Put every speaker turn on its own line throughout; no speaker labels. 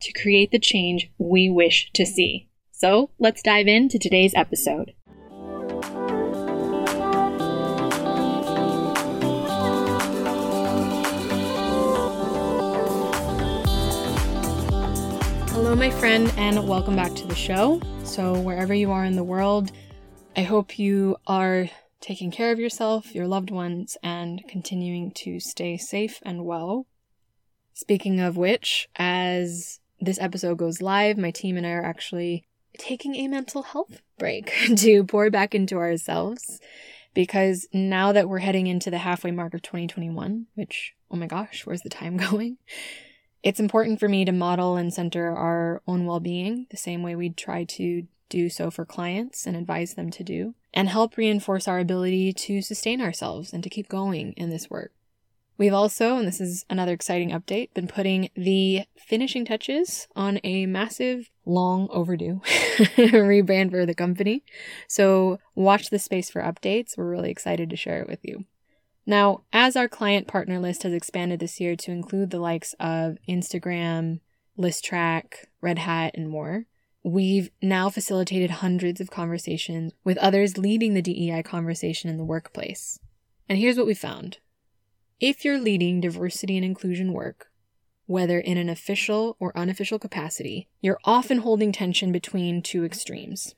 to create the change we wish to see. So let's dive into today's episode. Hello, my friend, and welcome back to the show. So, wherever you are in the world, I hope you are taking care of yourself, your loved ones, and continuing to stay safe and well. Speaking of which, as this episode goes live, my team and I are actually taking a mental health break to pour back into ourselves because now that we're heading into the halfway mark of 2021, which, oh my gosh, where's the time going? It's important for me to model and center our own well being the same way we'd try to do so for clients and advise them to do, and help reinforce our ability to sustain ourselves and to keep going in this work. We've also, and this is another exciting update, been putting the finishing touches on a massive, long overdue rebrand for the company. So watch the space for updates. We're really excited to share it with you. Now, as our client partner list has expanded this year to include the likes of Instagram, Listrak, Red Hat, and more, we've now facilitated hundreds of conversations with others leading the DEI conversation in the workplace. And here's what we found. If you're leading diversity and inclusion work, whether in an official or unofficial capacity, you're often holding tension between two extremes.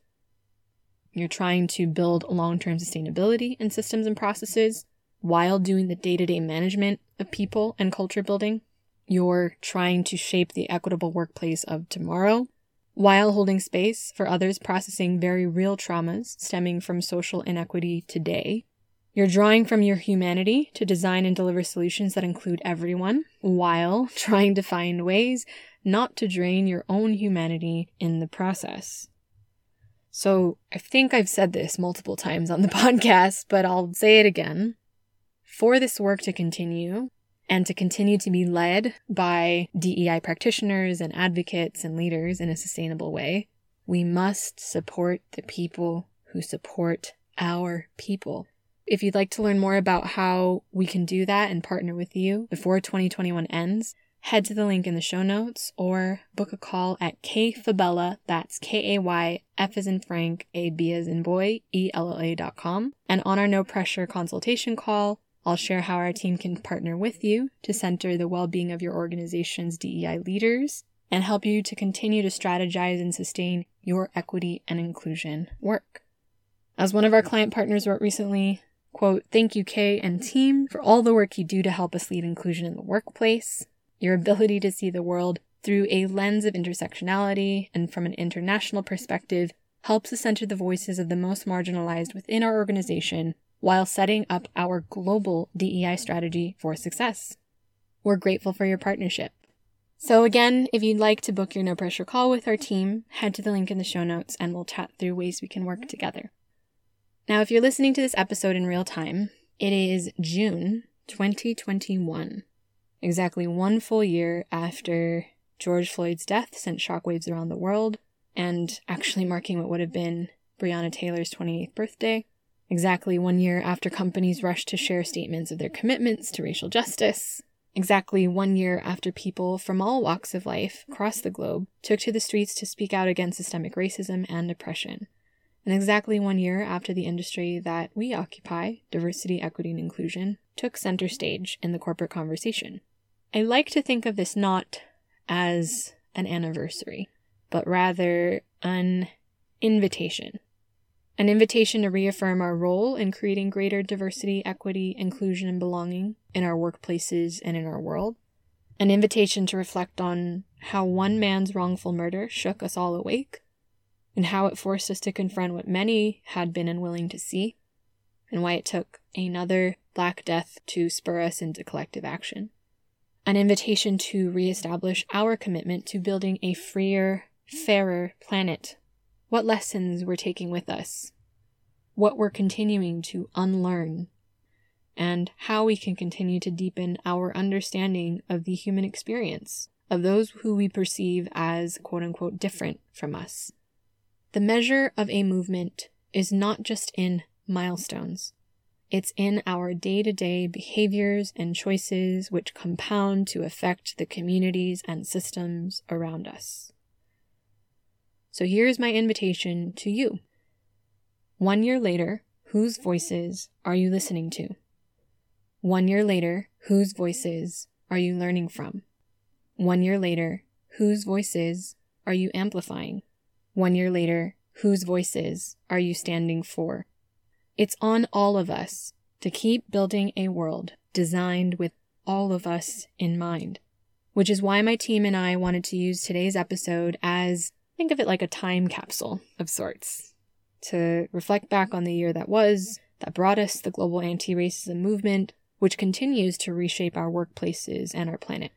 You're trying to build long term sustainability in systems and processes while doing the day to day management of people and culture building. You're trying to shape the equitable workplace of tomorrow while holding space for others processing very real traumas stemming from social inequity today you're drawing from your humanity to design and deliver solutions that include everyone while trying to find ways not to drain your own humanity in the process. So, I think I've said this multiple times on the podcast, but I'll say it again. For this work to continue and to continue to be led by DEI practitioners and advocates and leaders in a sustainable way, we must support the people who support our people. If you'd like to learn more about how we can do that and partner with you before 2021 ends, head to the link in the show notes or book a call at kfabella, that's K-A-Y, F as in Frank, A B as in boy, E-L-L-A dot com. And on our no pressure consultation call, I'll share how our team can partner with you to center the well-being of your organization's DEI leaders and help you to continue to strategize and sustain your equity and inclusion work. As one of our client partners wrote recently, Quote, thank you, Kay and team, for all the work you do to help us lead inclusion in the workplace. Your ability to see the world through a lens of intersectionality and from an international perspective helps us center the voices of the most marginalized within our organization while setting up our global DEI strategy for success. We're grateful for your partnership. So, again, if you'd like to book your no pressure call with our team, head to the link in the show notes and we'll chat through ways we can work together. Now, if you're listening to this episode in real time, it is June 2021, exactly one full year after George Floyd's death sent shockwaves around the world, and actually marking what would have been Breonna Taylor's 28th birthday. Exactly one year after companies rushed to share statements of their commitments to racial justice. Exactly one year after people from all walks of life across the globe took to the streets to speak out against systemic racism and oppression and exactly one year after the industry that we occupy, diversity, equity, and inclusion, took center stage in the corporate conversation. I like to think of this not as an anniversary, but rather an invitation. an invitation to reaffirm our role in creating greater diversity, equity, inclusion, and belonging in our workplaces and in our world, an invitation to reflect on how one man's wrongful murder shook us all awake, and how it forced us to confront what many had been unwilling to see, and why it took another Black Death to spur us into collective action. An invitation to reestablish our commitment to building a freer, fairer planet. What lessons we're taking with us, what we're continuing to unlearn, and how we can continue to deepen our understanding of the human experience of those who we perceive as quote unquote different from us. The measure of a movement is not just in milestones. It's in our day to day behaviors and choices which compound to affect the communities and systems around us. So here's my invitation to you. One year later, whose voices are you listening to? One year later, whose voices are you learning from? One year later, whose voices are you amplifying? One year later, whose voices are you standing for? It's on all of us to keep building a world designed with all of us in mind, which is why my team and I wanted to use today's episode as think of it like a time capsule of sorts to reflect back on the year that was, that brought us the global anti racism movement, which continues to reshape our workplaces and our planet.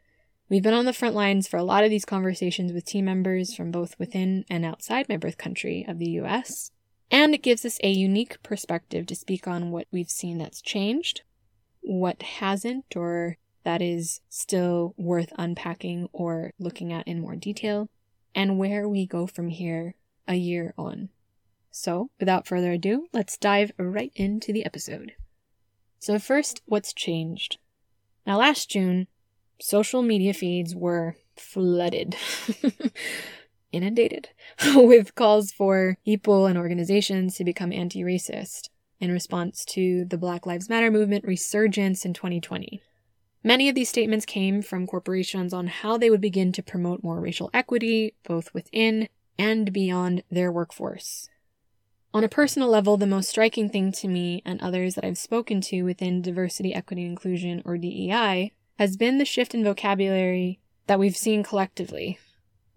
We've been on the front lines for a lot of these conversations with team members from both within and outside my birth country of the US, and it gives us a unique perspective to speak on what we've seen that's changed, what hasn't, or that is still worth unpacking or looking at in more detail, and where we go from here a year on. So, without further ado, let's dive right into the episode. So, first, what's changed? Now, last June, social media feeds were flooded inundated with calls for people and organizations to become anti racist in response to the Black Lives Matter movement resurgence in 2020. Many of these statements came from corporations on how they would begin to promote more racial equity, both within and beyond their workforce. On a personal level, the most striking thing to me and others that I've spoken to within diversity, equity, inclusion, or DEI has been the shift in vocabulary that we've seen collectively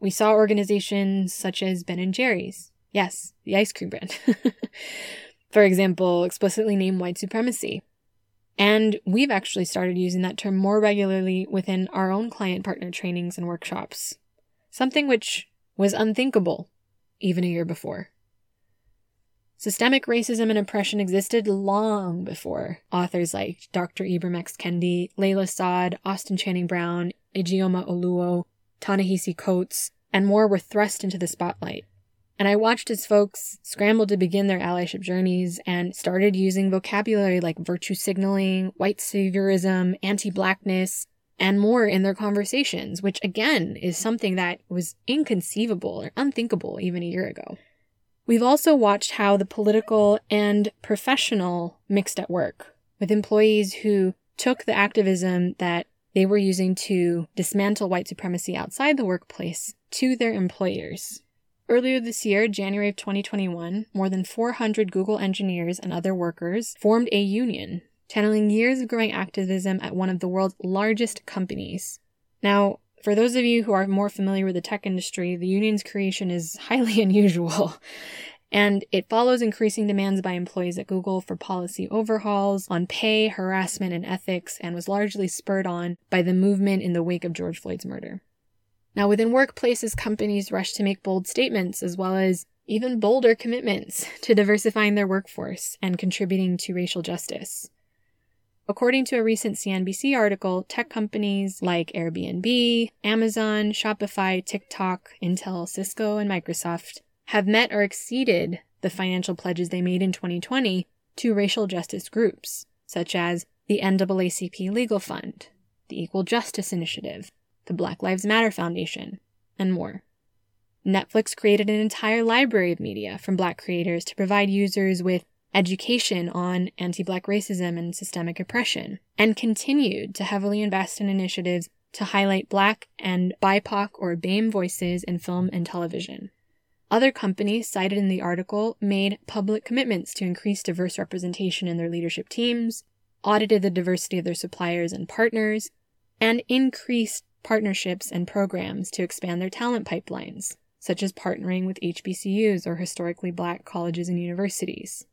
we saw organizations such as Ben and Jerry's. Yes, the ice cream brand. For example, explicitly name white supremacy. And we've actually started using that term more regularly within our own client partner trainings and workshops. Something which was unthinkable even a year before. Systemic racism and oppression existed long before authors like Dr. Ibram X. Kendi, Layla Saad, Austin Channing Brown, Ijeoma Oluo, Ta-Nehisi Coates, and more were thrust into the spotlight. And I watched as folks scrambled to begin their allyship journeys and started using vocabulary like virtue signaling, white saviorism, anti blackness, and more in their conversations, which again is something that was inconceivable or unthinkable even a year ago. We've also watched how the political and professional mixed at work, with employees who took the activism that they were using to dismantle white supremacy outside the workplace to their employers. Earlier this year, January of 2021, more than 400 Google engineers and other workers formed a union, channeling years of growing activism at one of the world's largest companies. Now, for those of you who are more familiar with the tech industry, the union's creation is highly unusual and it follows increasing demands by employees at Google for policy overhauls on pay, harassment, and ethics, and was largely spurred on by the movement in the wake of George Floyd's murder. Now, within workplaces, companies rush to make bold statements as well as even bolder commitments to diversifying their workforce and contributing to racial justice. According to a recent CNBC article, tech companies like Airbnb, Amazon, Shopify, TikTok, Intel, Cisco, and Microsoft have met or exceeded the financial pledges they made in 2020 to racial justice groups, such as the NAACP Legal Fund, the Equal Justice Initiative, the Black Lives Matter Foundation, and more. Netflix created an entire library of media from Black creators to provide users with education on anti Black racism and systemic oppression, and continued to heavily invest in initiatives to highlight Black and BIPOC or BAME voices in film and television. Other companies cited in the article made public commitments to increase diverse representation in their leadership teams, audited the diversity of their suppliers and partners, and increased partnerships and programs to expand their talent pipelines, such as partnering with HBCUs or historically black colleges and universities.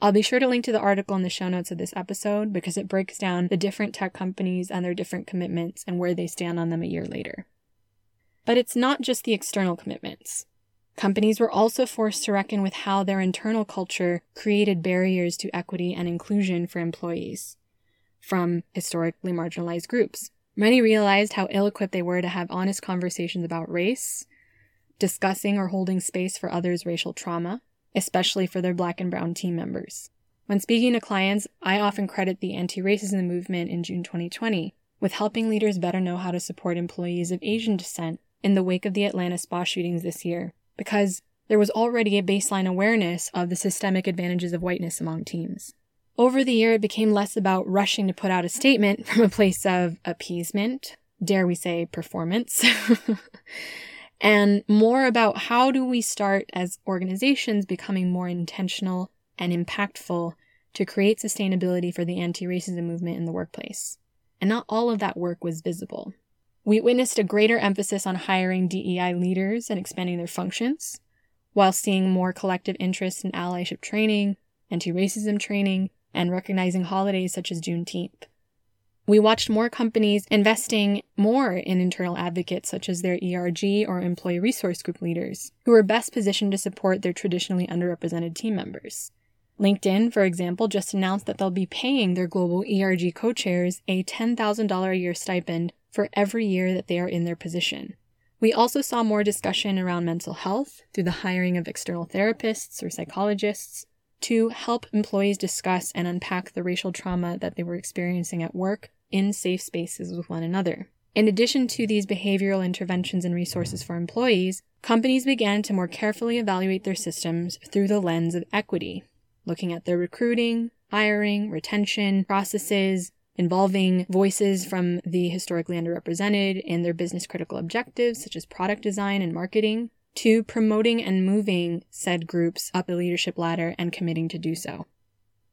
I'll be sure to link to the article in the show notes of this episode because it breaks down the different tech companies and their different commitments and where they stand on them a year later. But it's not just the external commitments. Companies were also forced to reckon with how their internal culture created barriers to equity and inclusion for employees from historically marginalized groups. Many realized how ill equipped they were to have honest conversations about race, discussing or holding space for others' racial trauma, especially for their black and brown team members. When speaking to clients, I often credit the anti racism movement in June 2020 with helping leaders better know how to support employees of Asian descent in the wake of the Atlanta spa shootings this year, because there was already a baseline awareness of the systemic advantages of whiteness among teams. Over the year, it became less about rushing to put out a statement from a place of appeasement, dare we say performance, and more about how do we start as organizations becoming more intentional and impactful to create sustainability for the anti racism movement in the workplace. And not all of that work was visible. We witnessed a greater emphasis on hiring DEI leaders and expanding their functions, while seeing more collective interest in allyship training, anti racism training, and recognizing holidays such as Juneteenth. We watched more companies investing more in internal advocates such as their ERG or employee resource group leaders, who are best positioned to support their traditionally underrepresented team members. LinkedIn, for example, just announced that they'll be paying their global ERG co chairs a $10,000 a year stipend for every year that they are in their position. We also saw more discussion around mental health through the hiring of external therapists or psychologists to help employees discuss and unpack the racial trauma that they were experiencing at work in safe spaces with one another. In addition to these behavioral interventions and resources for employees, companies began to more carefully evaluate their systems through the lens of equity, looking at their recruiting, hiring, retention processes, involving voices from the historically underrepresented in their business critical objectives, such as product design and marketing, to promoting and moving said groups up the leadership ladder and committing to do so.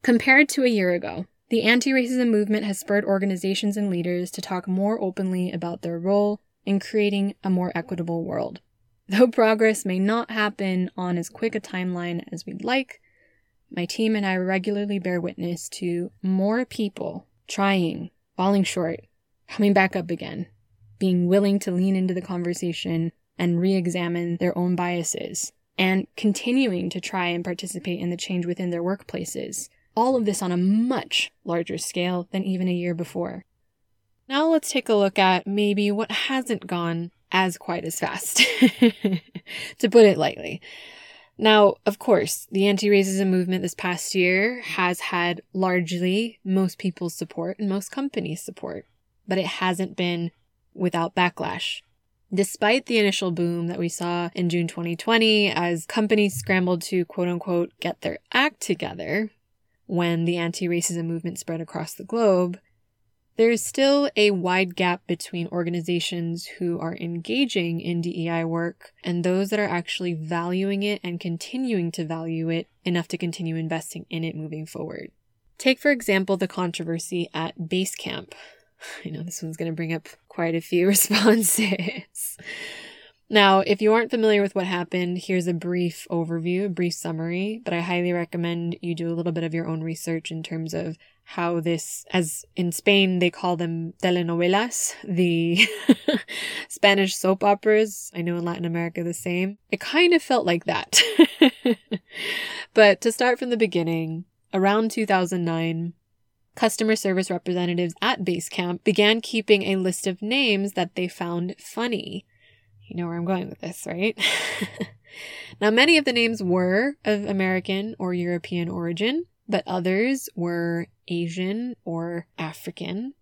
Compared to a year ago, the anti racism movement has spurred organizations and leaders to talk more openly about their role in creating a more equitable world. Though progress may not happen on as quick a timeline as we'd like, my team and I regularly bear witness to more people trying, falling short, coming back up again, being willing to lean into the conversation and re examine their own biases, and continuing to try and participate in the change within their workplaces. All of this on a much larger scale than even a year before. Now let's take a look at maybe what hasn't gone as quite as fast, to put it lightly. Now, of course, the anti racism movement this past year has had largely most people's support and most companies' support, but it hasn't been without backlash. Despite the initial boom that we saw in June 2020 as companies scrambled to quote unquote get their act together when the anti racism movement spread across the globe, there is still a wide gap between organizations who are engaging in DEI work and those that are actually valuing it and continuing to value it enough to continue investing in it moving forward. Take, for example, the controversy at Basecamp. I know this one's going to bring up quite a few responses. Now, if you aren't familiar with what happened, here's a brief overview, a brief summary, but I highly recommend you do a little bit of your own research in terms of how this, as in Spain, they call them telenovelas, the Spanish soap operas. I know in Latin America the same. It kind of felt like that. but to start from the beginning, around 2009, customer service representatives at Basecamp began keeping a list of names that they found funny you know where I'm going with this, right? now, many of the names were of American or European origin, but others were Asian or African.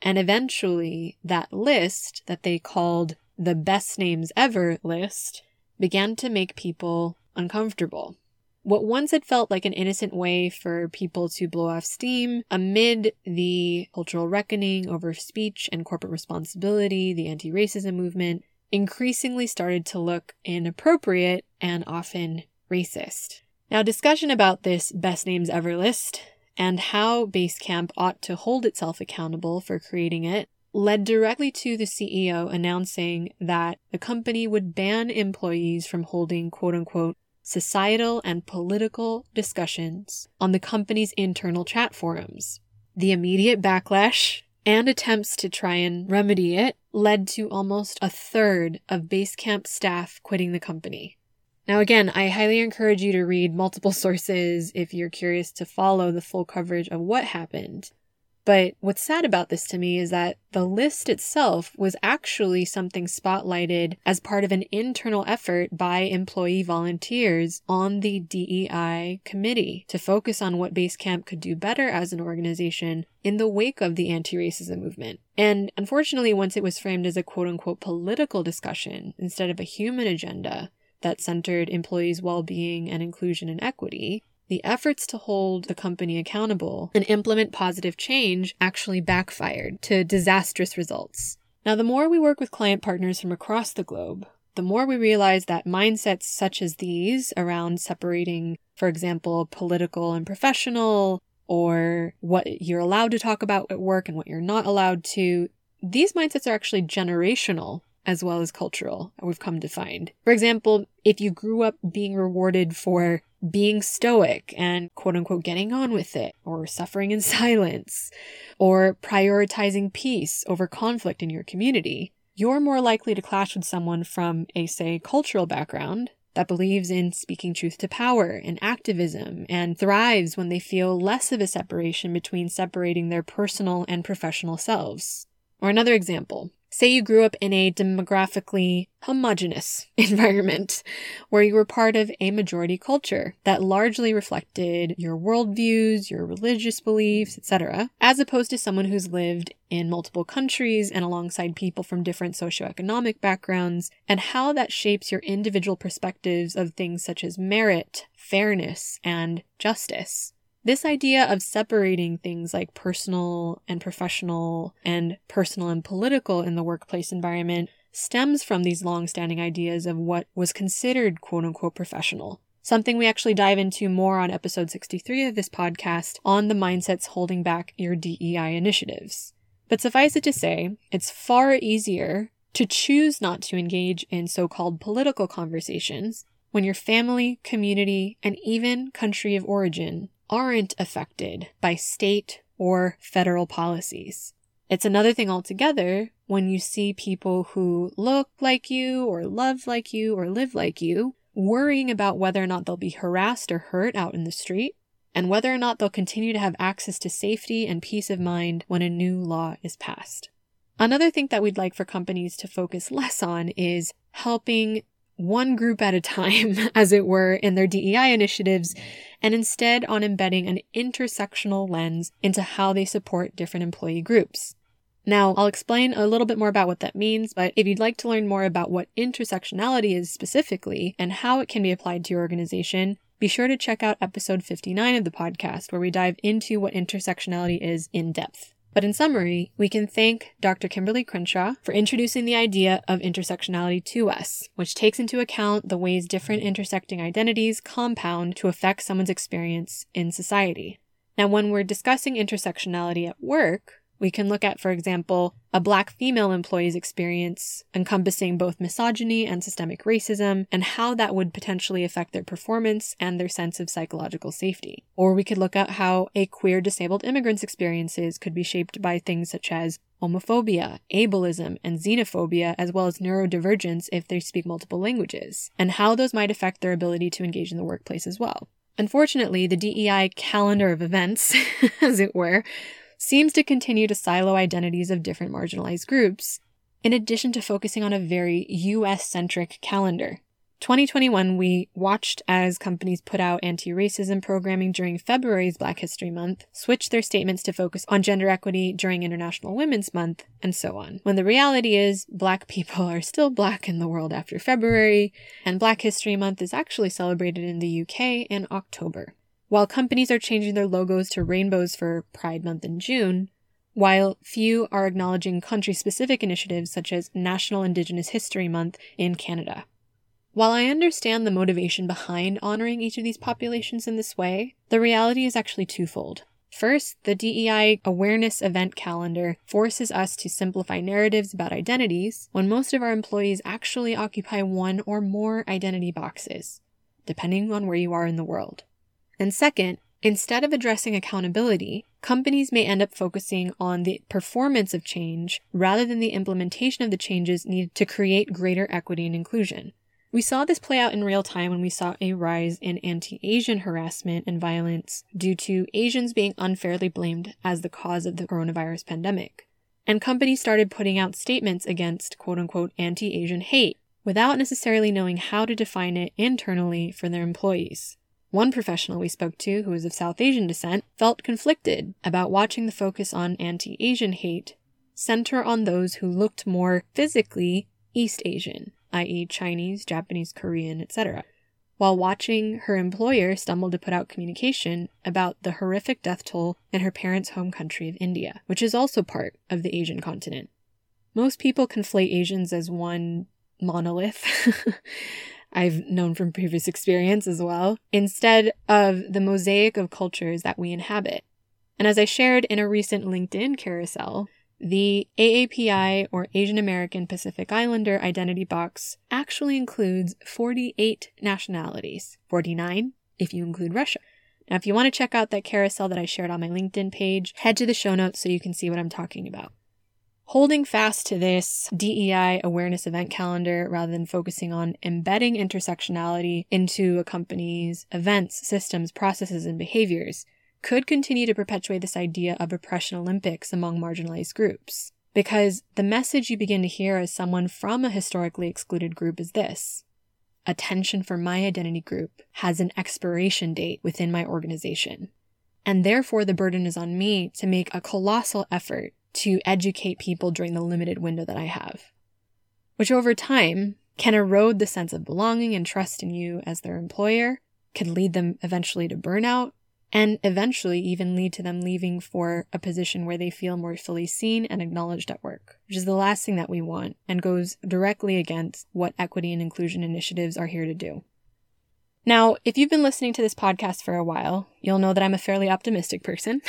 And eventually, that list that they called the best names ever list began to make people uncomfortable. What once had felt like an innocent way for people to blow off steam amid the cultural reckoning over speech and corporate responsibility, the anti racism movement, increasingly started to look inappropriate and often racist. Now, discussion about this best names ever list and how Basecamp ought to hold itself accountable for creating it led directly to the CEO announcing that the company would ban employees from holding quote unquote societal and political discussions on the company's internal chat forums. The immediate backlash and attempts to try and remedy it led to almost a third of Basecamp staff quitting the company. Now, again, I highly encourage you to read multiple sources if you're curious to follow the full coverage of what happened. But what's sad about this to me is that the list itself was actually something spotlighted as part of an internal effort by employee volunteers on the DEI committee to focus on what Basecamp could do better as an organization in the wake of the anti racism movement. And unfortunately, once it was framed as a quote unquote political discussion instead of a human agenda that centered employees' well being and inclusion and equity, the efforts to hold the company accountable and implement positive change actually backfired to disastrous results. Now, the more we work with client partners from across the globe, the more we realize that mindsets such as these around separating, for example, political and professional, or what you're allowed to talk about at work and what you're not allowed to, these mindsets are actually generational as well as cultural, we've come to find. For example, if you grew up being rewarded for being stoic and quote unquote getting on with it, or suffering in silence, or prioritizing peace over conflict in your community, you're more likely to clash with someone from a, say, cultural background that believes in speaking truth to power and activism and thrives when they feel less of a separation between separating their personal and professional selves. Or another example, Say you grew up in a demographically homogenous environment where you were part of a majority culture that largely reflected your worldviews, your religious beliefs, etc., as opposed to someone who's lived in multiple countries and alongside people from different socioeconomic backgrounds, and how that shapes your individual perspectives of things such as merit, fairness, and justice. This idea of separating things like personal and professional and personal and political in the workplace environment stems from these long-standing ideas of what was considered quote unquote professional. Something we actually dive into more on episode 63 of this podcast on the mindsets holding back your DEI initiatives. But suffice it to say, it's far easier to choose not to engage in so called political conversations when your family, community, and even country of origin aren't affected by state or federal policies. It's another thing altogether when you see people who look like you or love like you or live like you worrying about whether or not they'll be harassed or hurt out in the street and whether or not they'll continue to have access to safety and peace of mind when a new law is passed. Another thing that we'd like for companies to focus less on is helping one group at a time, as it were, in their DEI initiatives, and instead on embedding an intersectional lens into how they support different employee groups. Now, I'll explain a little bit more about what that means, but if you'd like to learn more about what intersectionality is specifically and how it can be applied to your organization, be sure to check out episode 59 of the podcast, where we dive into what intersectionality is in depth. But in summary, we can thank Dr. Kimberly Crenshaw for introducing the idea of intersectionality to us, which takes into account the ways different intersecting identities compound to affect someone's experience in society. Now, when we're discussing intersectionality at work, we can look at, for example, a black female employee's experience encompassing both misogyny and systemic racism and how that would potentially affect their performance and their sense of psychological safety. Or we could look at how a queer disabled immigrant's experiences could be shaped by things such as homophobia, ableism, and xenophobia, as well as neurodivergence if they speak multiple languages, and how those might affect their ability to engage in the workplace as well. Unfortunately, the DEI calendar of events, as it were, seems to continue to silo identities of different marginalized groups, in addition to focusing on a very US centric calendar. 2021, we watched as companies put out anti racism programming during February's Black History Month, switch their statements to focus on gender equity during International Women's Month, and so on. When the reality is, Black people are still Black in the world after February, and Black History Month is actually celebrated in the UK in October. While companies are changing their logos to rainbows for Pride Month in June, while few are acknowledging country specific initiatives such as National Indigenous History Month in Canada. While I understand the motivation behind honoring each of these populations in this way, the reality is actually twofold. First, the DEI awareness event calendar forces us to simplify narratives about identities when most of our employees actually occupy one or more identity boxes, depending on where you are in the world. And second, instead of addressing accountability, companies may end up focusing on the performance of change rather than the implementation of the changes needed to create greater equity and inclusion. We saw this play out in real time when we saw a rise in anti Asian harassment and violence due to Asians being unfairly blamed as the cause of the coronavirus pandemic. And companies started putting out statements against quote unquote anti Asian hate without necessarily knowing how to define it internally for their employees. One professional we spoke to, who was of South Asian descent, felt conflicted about watching the focus on anti Asian hate center on those who looked more physically East Asian i.e., Chinese, Japanese, Korean, etc., while watching her employer stumble to put out communication about the horrific death toll in her parents' home country of India, which is also part of the Asian continent. Most people conflate Asians as one monolith. I've known from previous experience as well, instead of the mosaic of cultures that we inhabit. And as I shared in a recent LinkedIn carousel, the AAPI or Asian American Pacific Islander identity box actually includes 48 nationalities, 49 if you include Russia. Now, if you want to check out that carousel that I shared on my LinkedIn page, head to the show notes so you can see what I'm talking about. Holding fast to this DEI awareness event calendar rather than focusing on embedding intersectionality into a company's events, systems, processes, and behaviors could continue to perpetuate this idea of oppression Olympics among marginalized groups. Because the message you begin to hear as someone from a historically excluded group is this attention for my identity group has an expiration date within my organization. And therefore, the burden is on me to make a colossal effort to educate people during the limited window that I have, which over time can erode the sense of belonging and trust in you as their employer, can lead them eventually to burnout, and eventually even lead to them leaving for a position where they feel more fully seen and acknowledged at work, which is the last thing that we want and goes directly against what equity and inclusion initiatives are here to do. Now, if you've been listening to this podcast for a while, you'll know that I'm a fairly optimistic person,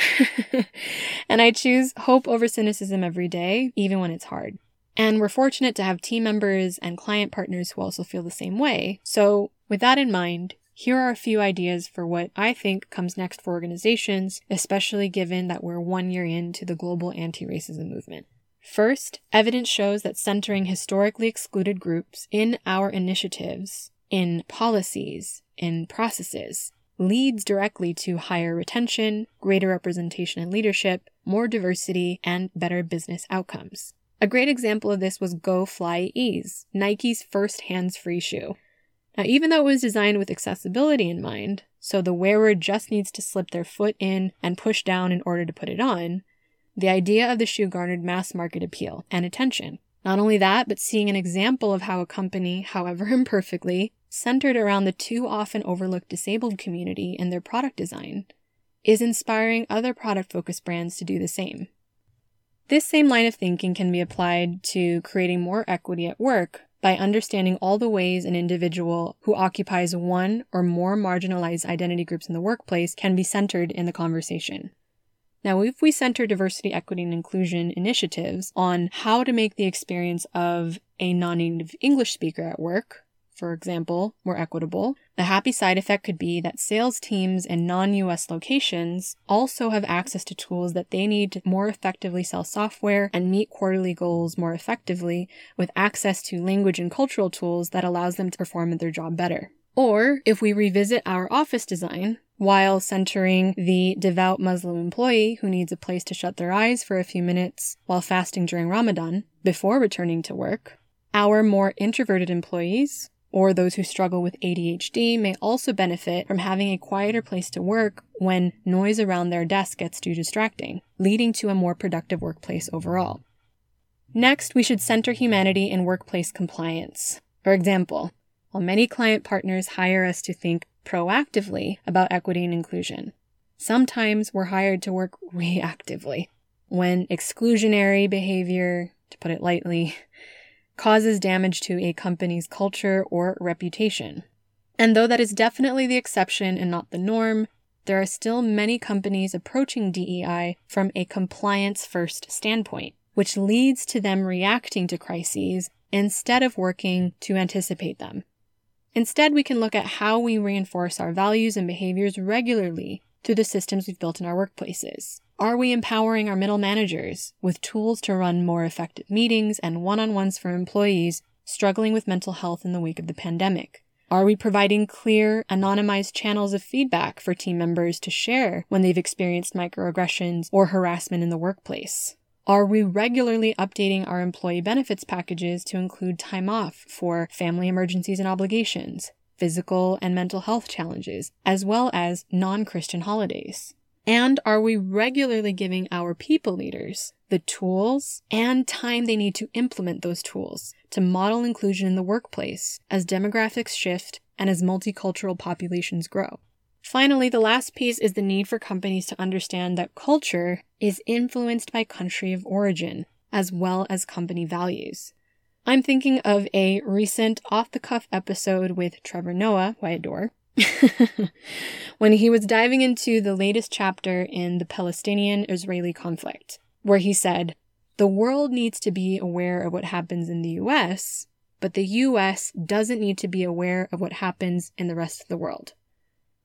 and I choose hope over cynicism every day, even when it's hard. And we're fortunate to have team members and client partners who also feel the same way. So, with that in mind, here are a few ideas for what I think comes next for organizations, especially given that we're one year into the global anti racism movement. First, evidence shows that centering historically excluded groups in our initiatives, in policies, in processes, leads directly to higher retention, greater representation in leadership, more diversity, and better business outcomes. A great example of this was Go FlyEase, Nike's first hands free shoe. Now, even though it was designed with accessibility in mind, so the wearer just needs to slip their foot in and push down in order to put it on, the idea of the shoe garnered mass market appeal and attention. Not only that, but seeing an example of how a company, however imperfectly, centered around the too often overlooked disabled community in their product design, is inspiring other product focused brands to do the same. This same line of thinking can be applied to creating more equity at work by understanding all the ways an individual who occupies one or more marginalized identity groups in the workplace can be centered in the conversation. Now, if we center diversity, equity, and inclusion initiatives on how to make the experience of a non native English speaker at work, for example, more equitable, the happy side effect could be that sales teams in non US locations also have access to tools that they need to more effectively sell software and meet quarterly goals more effectively with access to language and cultural tools that allows them to perform at their job better. Or if we revisit our office design, while centering the devout Muslim employee who needs a place to shut their eyes for a few minutes while fasting during Ramadan before returning to work, our more introverted employees or those who struggle with ADHD may also benefit from having a quieter place to work when noise around their desk gets too distracting, leading to a more productive workplace overall. Next, we should center humanity in workplace compliance. For example, while many client partners hire us to think proactively about equity and inclusion, sometimes we're hired to work reactively. when exclusionary behavior, to put it lightly, causes damage to a company's culture or reputation. And though that is definitely the exception and not the norm, there are still many companies approaching DEI from a compliance first standpoint, which leads to them reacting to crises instead of working to anticipate them. Instead, we can look at how we reinforce our values and behaviors regularly through the systems we've built in our workplaces. Are we empowering our middle managers with tools to run more effective meetings and one on ones for employees struggling with mental health in the wake of the pandemic? Are we providing clear, anonymized channels of feedback for team members to share when they've experienced microaggressions or harassment in the workplace? Are we regularly updating our employee benefits packages to include time off for family emergencies and obligations, physical and mental health challenges, as well as non Christian holidays? And are we regularly giving our people leaders the tools and time they need to implement those tools to model inclusion in the workplace as demographics shift and as multicultural populations grow? Finally, the last piece is the need for companies to understand that culture is influenced by country of origin as well as company values. I'm thinking of a recent off the cuff episode with Trevor Noah, who I adore, when he was diving into the latest chapter in the Palestinian Israeli conflict, where he said, The world needs to be aware of what happens in the US, but the US doesn't need to be aware of what happens in the rest of the world.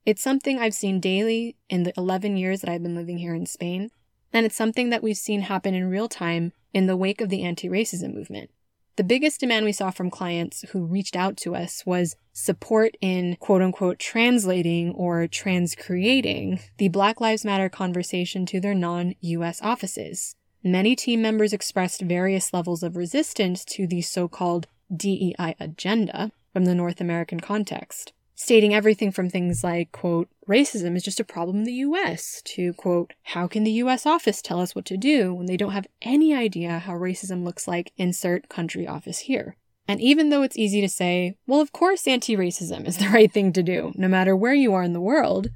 It's something I've seen daily in the 11 years that I've been living here in Spain, and it's something that we've seen happen in real time in the wake of the anti racism movement. The biggest demand we saw from clients who reached out to us was support in quote unquote translating or transcreating the Black Lives Matter conversation to their non US offices. Many team members expressed various levels of resistance to the so called DEI agenda from the North American context stating everything from things like, quote, racism is just a problem in the US, to, quote, how can the US office tell us what to do when they don't have any idea how racism looks like, insert country office here. And even though it's easy to say, well, of course anti racism is the right thing to do, no matter where you are in the world,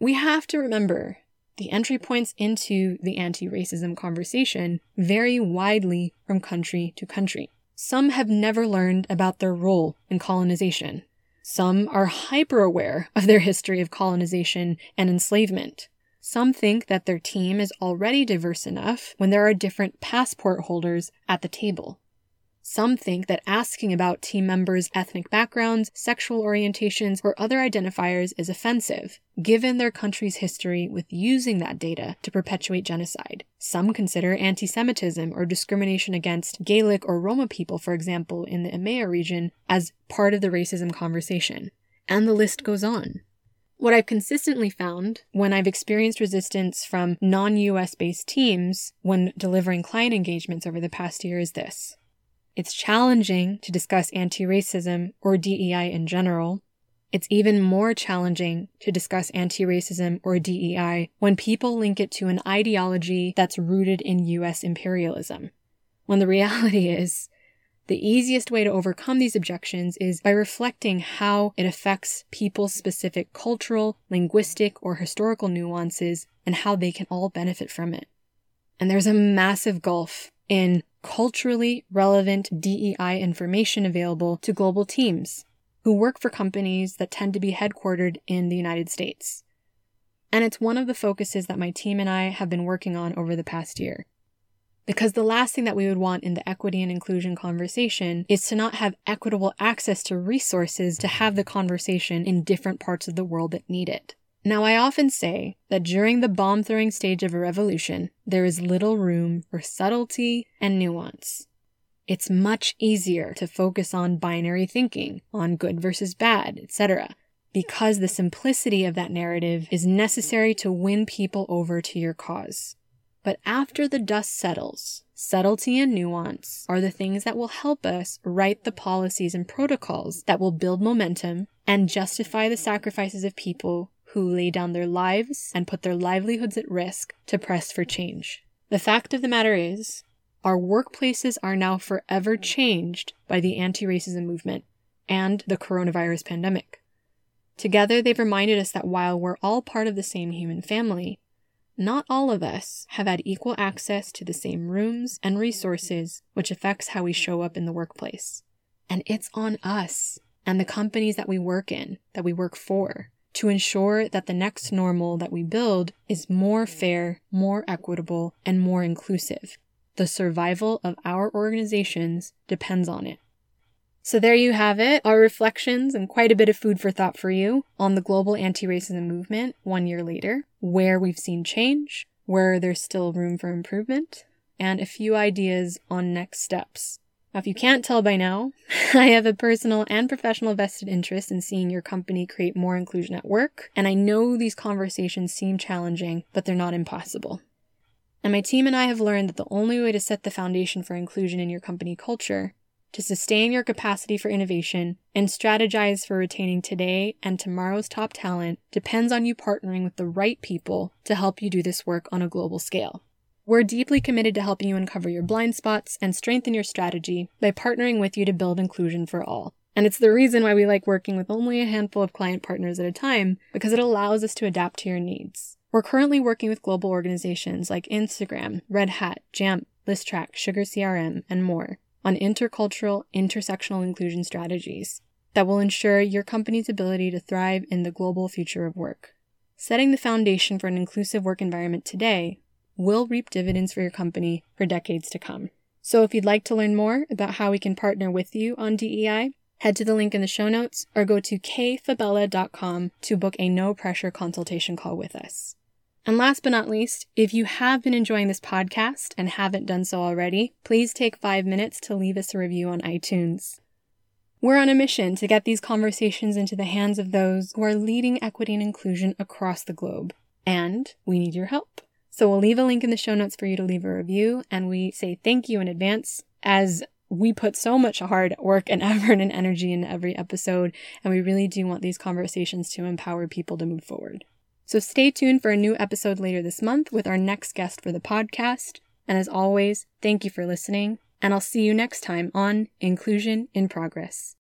we have to remember the entry points into the anti racism conversation vary widely from country to country. Some have never learned about their role in colonization, some are hyper aware of their history of colonization and enslavement. Some think that their team is already diverse enough when there are different passport holders at the table. Some think that asking about team members' ethnic backgrounds, sexual orientations, or other identifiers is offensive, given their country's history with using that data to perpetuate genocide. Some consider anti Semitism or discrimination against Gaelic or Roma people, for example, in the EMEA region, as part of the racism conversation. And the list goes on. What I've consistently found when I've experienced resistance from non US based teams when delivering client engagements over the past year is this. It's challenging to discuss anti racism or DEI in general. It's even more challenging to discuss anti racism or DEI when people link it to an ideology that's rooted in US imperialism. When the reality is, the easiest way to overcome these objections is by reflecting how it affects people's specific cultural, linguistic, or historical nuances and how they can all benefit from it. And there's a massive gulf in culturally relevant DEI information available to global teams who work for companies that tend to be headquartered in the United States. And it's one of the focuses that my team and I have been working on over the past year. Because the last thing that we would want in the equity and inclusion conversation is to not have equitable access to resources to have the conversation in different parts of the world that need it. Now, I often say that during the bomb throwing stage of a revolution, there is little room for subtlety and nuance. It's much easier to focus on binary thinking, on good versus bad, etc., because the simplicity of that narrative is necessary to win people over to your cause. But after the dust settles, subtlety and nuance are the things that will help us write the policies and protocols that will build momentum and justify the sacrifices of people who lay down their lives and put their livelihoods at risk to press for change. The fact of the matter is, our workplaces are now forever changed by the anti racism movement and the coronavirus pandemic. Together, they've reminded us that while we're all part of the same human family, not all of us have had equal access to the same rooms and resources, which affects how we show up in the workplace. And it's on us and the companies that we work in, that we work for, to ensure that the next normal that we build is more fair, more equitable, and more inclusive. The survival of our organizations depends on it. So there you have it, our reflections and quite a bit of food for thought for you on the global anti-racism movement one year later, where we've seen change, where there's still room for improvement, and a few ideas on next steps. Now, if you can't tell by now, I have a personal and professional vested interest in seeing your company create more inclusion at work, and I know these conversations seem challenging, but they're not impossible. And my team and I have learned that the only way to set the foundation for inclusion in your company culture to sustain your capacity for innovation and strategize for retaining today and tomorrow's top talent depends on you partnering with the right people to help you do this work on a global scale. We're deeply committed to helping you uncover your blind spots and strengthen your strategy by partnering with you to build inclusion for all. And it's the reason why we like working with only a handful of client partners at a time, because it allows us to adapt to your needs. We're currently working with global organizations like Instagram, Red Hat, Jamf, Listrak, Sugar CRM, and more on intercultural, intersectional inclusion strategies that will ensure your company's ability to thrive in the global future of work. Setting the foundation for an inclusive work environment today will reap dividends for your company for decades to come. So if you'd like to learn more about how we can partner with you on DEI, head to the link in the show notes or go to kfabella.com to book a no pressure consultation call with us. And last but not least, if you have been enjoying this podcast and haven't done so already, please take five minutes to leave us a review on iTunes. We're on a mission to get these conversations into the hands of those who are leading equity and inclusion across the globe. And we need your help. So we'll leave a link in the show notes for you to leave a review, and we say thank you in advance as we put so much hard work and effort and energy into every episode, and we really do want these conversations to empower people to move forward. So stay tuned for a new episode later this month with our next guest for the podcast. And as always, thank you for listening, and I'll see you next time on Inclusion in Progress.